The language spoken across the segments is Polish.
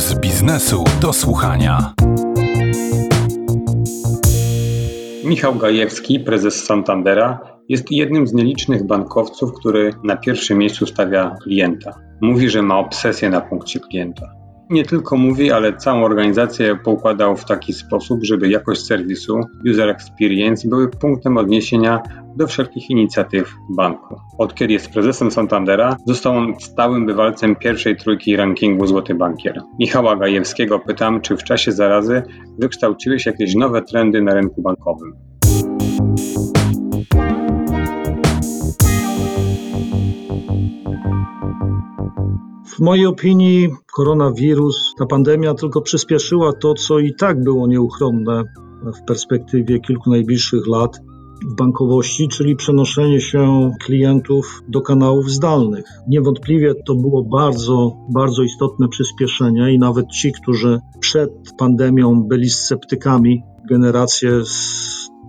z biznesu do słuchania. Michał Gajewski, prezes Santandera, jest jednym z nielicznych bankowców, który na pierwszym miejscu stawia klienta. Mówi, że ma obsesję na punkcie klienta nie tylko mówi, ale całą organizację poukładał w taki sposób, żeby jakość serwisu, user experience były punktem odniesienia do wszelkich inicjatyw banku. Od kiedy jest prezesem Santandera, został on stałym bywalcem pierwszej trójki rankingu Złoty Bankier. Michała Gajewskiego pytam, czy w czasie zarazy wykształciły się jakieś nowe trendy na rynku bankowym. W mojej opinii koronawirus, ta pandemia tylko przyspieszyła to, co i tak było nieuchronne w perspektywie kilku najbliższych lat w bankowości, czyli przenoszenie się klientów do kanałów zdalnych. Niewątpliwie to było bardzo, bardzo istotne przyspieszenie i nawet ci, którzy przed pandemią byli sceptykami, generacje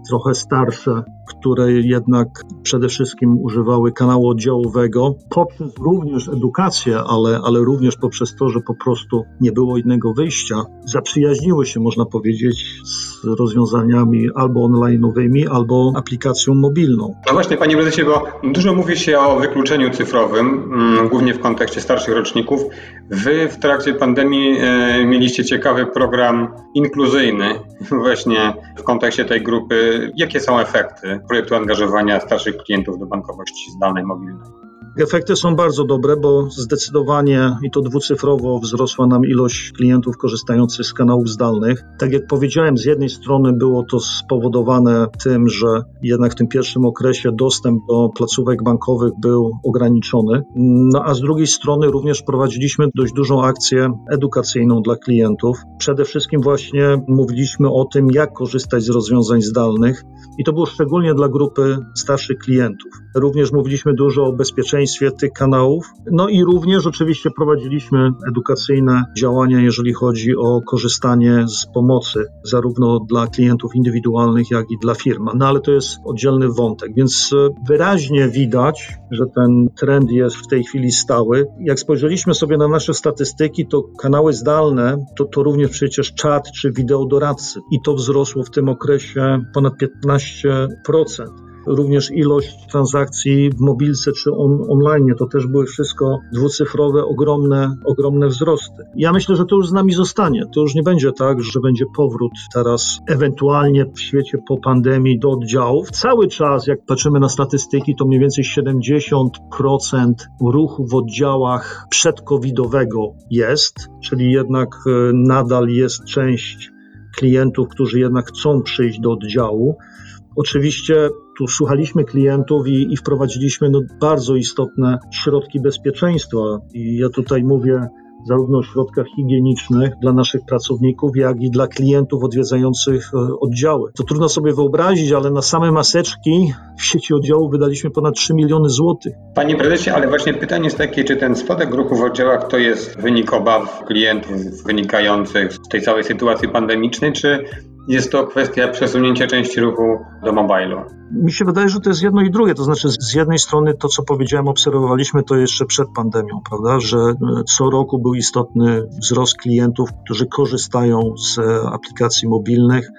trochę starsze, które jednak przede wszystkim używały kanału oddziałowego, poprzez również edukację, ale, ale również poprzez to, że po prostu nie było innego wyjścia, zaprzyjaźniły się, można powiedzieć, z rozwiązaniami albo online'owymi, albo aplikacją mobilną. No właśnie, panie prezesie, bo dużo mówi się o wykluczeniu cyfrowym, mm, głównie w kontekście starszych roczników. Wy w trakcie pandemii e, mieliście ciekawy program inkluzyjny, właśnie w kontekście tej grupy. Jakie są efekty projektu angażowania starszych klientów do bankowości zdalnej, mobilnej? Efekty są bardzo dobre, bo zdecydowanie i to dwucyfrowo wzrosła nam ilość klientów korzystających z kanałów zdalnych. Tak jak powiedziałem, z jednej strony było to spowodowane tym, że jednak w tym pierwszym okresie dostęp do placówek bankowych był ograniczony, no a z drugiej strony również prowadziliśmy dość dużą akcję edukacyjną dla klientów. Przede wszystkim właśnie mówiliśmy o tym, jak korzystać z rozwiązań zdalnych i to było szczególnie dla grupy starszych klientów. Również mówiliśmy dużo o bezpieczeństwie bezpieczeństwie tych kanałów. No i również oczywiście prowadziliśmy edukacyjne działania, jeżeli chodzi o korzystanie z pomocy, zarówno dla klientów indywidualnych, jak i dla firm. No ale to jest oddzielny wątek, więc wyraźnie widać, że ten trend jest w tej chwili stały. Jak spojrzeliśmy sobie na nasze statystyki, to kanały zdalne to, to również przecież czat czy wideo doradcy i to wzrosło w tym okresie ponad 15% również ilość transakcji w mobilce czy on, online. To też były wszystko dwucyfrowe, ogromne, ogromne wzrosty. Ja myślę, że to już z nami zostanie. To już nie będzie tak, że będzie powrót teraz ewentualnie w świecie po pandemii do oddziałów. Cały czas, jak patrzymy na statystyki, to mniej więcej 70% ruchu w oddziałach przedcovidowego jest, czyli jednak e, nadal jest część klientów, którzy jednak chcą przyjść do oddziału. Oczywiście tu słuchaliśmy klientów i, i wprowadziliśmy no, bardzo istotne środki bezpieczeństwa. I ja tutaj mówię zarówno o środkach higienicznych dla naszych pracowników, jak i dla klientów odwiedzających e, oddziały. To trudno sobie wyobrazić, ale na same maseczki w sieci oddziałów wydaliśmy ponad 3 miliony złotych. Panie prezesie, ale właśnie pytanie jest takie, czy ten spadek ruchu w oddziałach to jest wynik obaw klientów wynikających z tej całej sytuacji pandemicznej, czy jest to kwestia przesunięcia części ruchu do mobilu. Mi się wydaje, że to jest jedno i drugie. To znaczy, z jednej strony to, co powiedziałem, obserwowaliśmy to jeszcze przed pandemią, prawda, że e, co roku był istotny wzrost klientów, którzy korzystają z e, aplikacji mobilnych.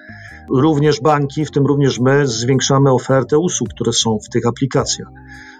Również banki, w tym również my, zwiększamy ofertę usług, które są w tych aplikacjach.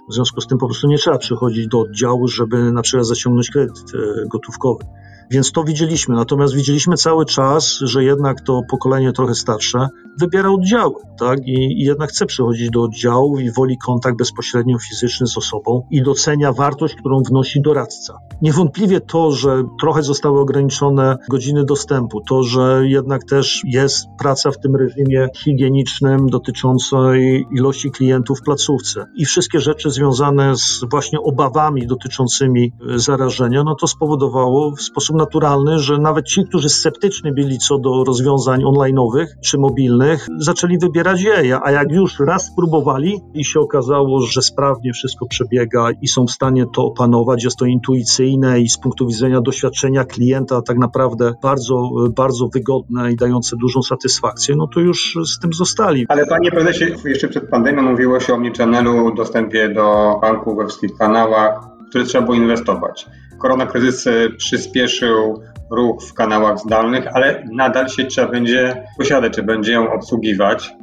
W związku z tym po prostu nie trzeba przychodzić do oddziału, żeby na przykład zaciągnąć kredyt e, gotówkowy. Więc to widzieliśmy. Natomiast widzieliśmy cały czas, że jednak to pokolenie trochę starsze wybiera oddziały, tak? I, I, jednak chce przychodzić do oddziału i woli kontakt bezpośrednio fizyczny z osobą i docenia wartość, którą wnosi doradca. Niewątpliwie to, że trochę zostały ograniczone godziny dostępu, to, że jednak też jest praca w tym reżimie higienicznym dotyczącej ilości klientów w placówce i wszystkie rzeczy związane z właśnie obawami dotyczącymi zarażenia, no to spowodowało w sposób naturalny, że nawet ci, którzy sceptyczni byli co do rozwiązań online'owych czy mobilnych, zaczęli wybierać je, a jak już raz spróbowali i się okazało, że sprawnie wszystko przebiega i są w stanie to opanować, jest to intuicyjne i z punktu widzenia doświadczenia klienta tak naprawdę bardzo, bardzo wygodne i dające dużą satysfakcję, no to już z tym zostali. Ale panie prezesie, jeszcze przed pandemią mówiło się o omnichannelu, dostępie do banku we wszystkich kanałach, które trzeba było inwestować. Koronakryzys przyspieszył ruch w kanałach zdalnych, ale nadal sieć trzeba będzie posiadać, czy będzie ją obsługiwać.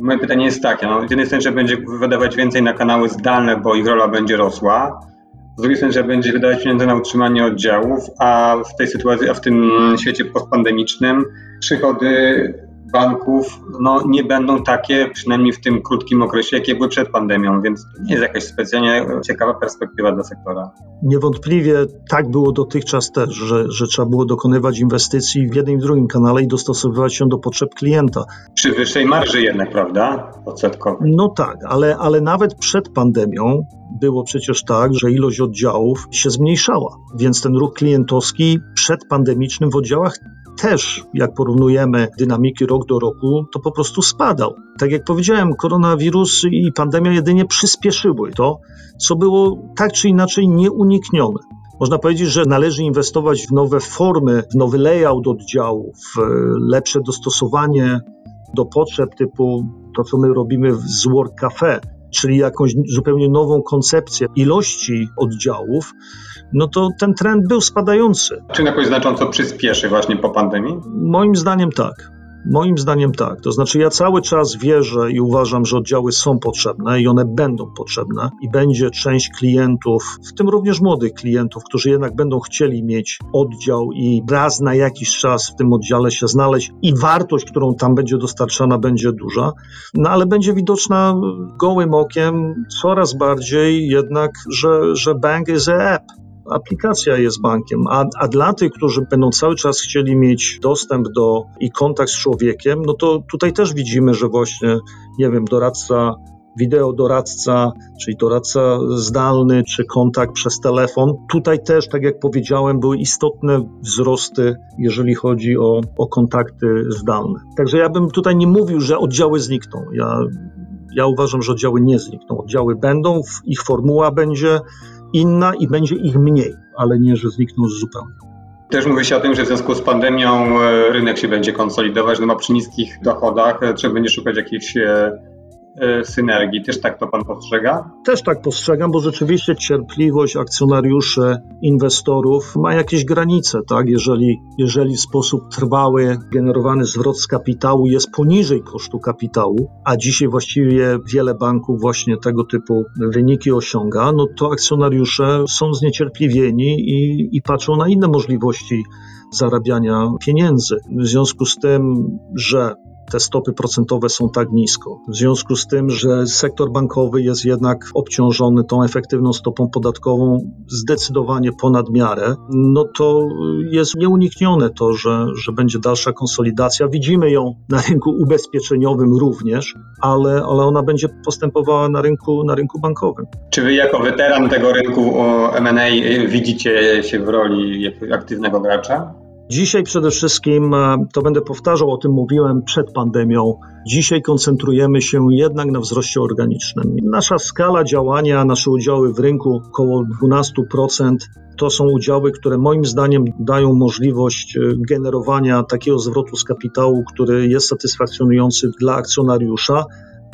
Moje pytanie jest takie, no, z jednej strony, że będzie wydawać więcej na kanały zdalne, bo ich rola będzie rosła, z drugiej strony, że będzie wydawać pieniądze na utrzymanie oddziałów, a w tej sytuacji, a w tym świecie postpandemicznym przychody banków no, nie będą takie, przynajmniej w tym krótkim okresie, jakie były przed pandemią, więc to nie jest jakaś specjalnie ciekawa perspektywa dla sektora. Niewątpliwie tak było dotychczas też, że, że trzeba było dokonywać inwestycji w jednym i drugim kanale i dostosowywać się do potrzeb klienta. Przy wyższej marży jednak, prawda? Odsetkowej. No tak, ale, ale nawet przed pandemią było przecież tak, że ilość oddziałów się zmniejszała, więc ten ruch klientowski przedpandemicznym w oddziałach też, jak porównujemy dynamiki rok do roku, to po prostu spadał. Tak jak powiedziałem, koronawirus i pandemia jedynie przyspieszyły to, co było tak czy inaczej nieuniknione. Można powiedzieć, że należy inwestować w nowe formy, w nowy layout oddziałów, w lepsze dostosowanie do potrzeb typu to, co my robimy z Work Cafe, czyli jakąś zupełnie nową koncepcję ilości oddziałów, no to ten trend był spadający. Czy jakoś znacząco przyspieszy właśnie po pandemii? Moim zdaniem tak. Moim zdaniem tak. To znaczy, ja cały czas wierzę i uważam, że oddziały są potrzebne i one będą potrzebne, i będzie część klientów, w tym również młodych klientów, którzy jednak będą chcieli mieć oddział i raz na jakiś czas w tym oddziale się znaleźć, i wartość, którą tam będzie dostarczana, będzie duża, no ale będzie widoczna gołym okiem coraz bardziej jednak, że, że bank is a app aplikacja jest bankiem, a, a dla tych, którzy będą cały czas chcieli mieć dostęp do i kontakt z człowiekiem, no to tutaj też widzimy, że właśnie, nie wiem, doradca wideo doradca, czyli doradca zdalny, czy kontakt przez telefon. Tutaj też, tak jak powiedziałem, były istotne wzrosty, jeżeli chodzi o, o kontakty zdalne. Także ja bym tutaj nie mówił, że oddziały znikną. Ja, ja uważam, że oddziały nie znikną. Oddziały będą, ich formuła będzie inna i będzie ich mniej, ale nie, że znikną zupełnie. Też mówi się o tym, że w związku z pandemią e, rynek się będzie konsolidować, no bo przy niskich dochodach e, trzeba będzie szukać jakichś E, synergii. Też tak to pan postrzega? Też tak postrzegam, bo rzeczywiście cierpliwość akcjonariuszy, inwestorów ma jakieś granice, tak? Jeżeli, jeżeli w sposób trwały generowany zwrot z kapitału jest poniżej kosztu kapitału, a dzisiaj właściwie wiele banków właśnie tego typu wyniki osiąga, no to akcjonariusze są zniecierpliwieni i, i patrzą na inne możliwości zarabiania pieniędzy. W związku z tym, że te stopy procentowe są tak nisko. W związku z tym, że sektor bankowy jest jednak obciążony tą efektywną stopą podatkową zdecydowanie ponad miarę, no to jest nieuniknione to, że, że będzie dalsza konsolidacja. Widzimy ją na rynku ubezpieczeniowym również, ale, ale ona będzie postępowała na rynku, na rynku bankowym. Czy wy jako weteran tego rynku M&A widzicie się w roli aktywnego gracza? Dzisiaj przede wszystkim, e, to będę powtarzał, o tym mówiłem przed pandemią, dzisiaj koncentrujemy się jednak na wzroście organicznym. Nasza skala działania, nasze udziały w rynku około 12%. To są udziały, które moim zdaniem dają możliwość e, generowania takiego zwrotu z kapitału, który jest satysfakcjonujący dla akcjonariusza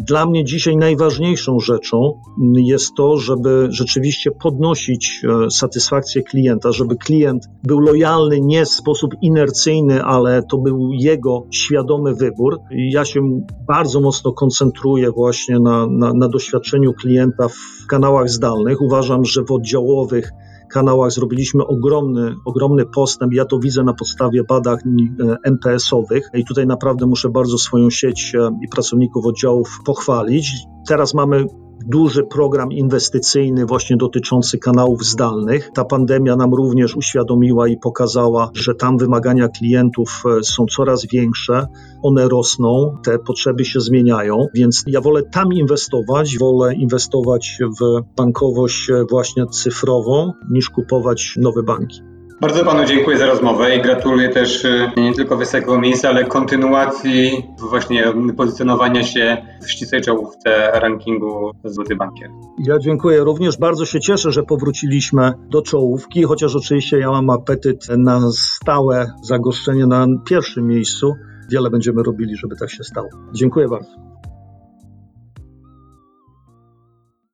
dla mnie dzisiaj najważniejszą rzeczą jest to, żeby rzeczywiście podnosić e, satysfakcję klienta, żeby klient był lojalny nie w sposób inercyjny, ale to był jego świadomy wybór. Ja się bardzo mocno koncentruję właśnie na, na, na doświadczeniu klienta w kanałach zdalnych. Uważam, że w oddziałowych kanałach zrobiliśmy ogromny, ogromny postęp. Ja to widzę na podstawie badań e, MPS-owych i tutaj naprawdę muszę bardzo swoją sieć e, i pracowników oddziałów pochwalić. Teraz mamy duży program inwestycyjny właśnie dotyczący kanałów zdalnych. Ta pandemia nam również uświadomiła i pokazała, że tam wymagania klientów e, są coraz większe, one rosną, te potrzeby się zmieniają, więc ja wolę tam inwestować, wolę inwestować w bankowość e, właśnie cyfrową, niż kupować nowe banki. Bardzo panu dziękuję za rozmowę i gratuluję też y, nie tylko wysokiego miejsca, ale kontynuacji właśnie pozycjonowania się w ścisłej czołówce rankingu Złoty Bankier. Ja dziękuję również. Bardzo się cieszę, że powróciliśmy do czołówki, chociaż oczywiście ja mam apetyt na stałe zagoszczenie na pierwszym miejscu. Wiele będziemy robili, żeby tak się stało. Dziękuję bardzo.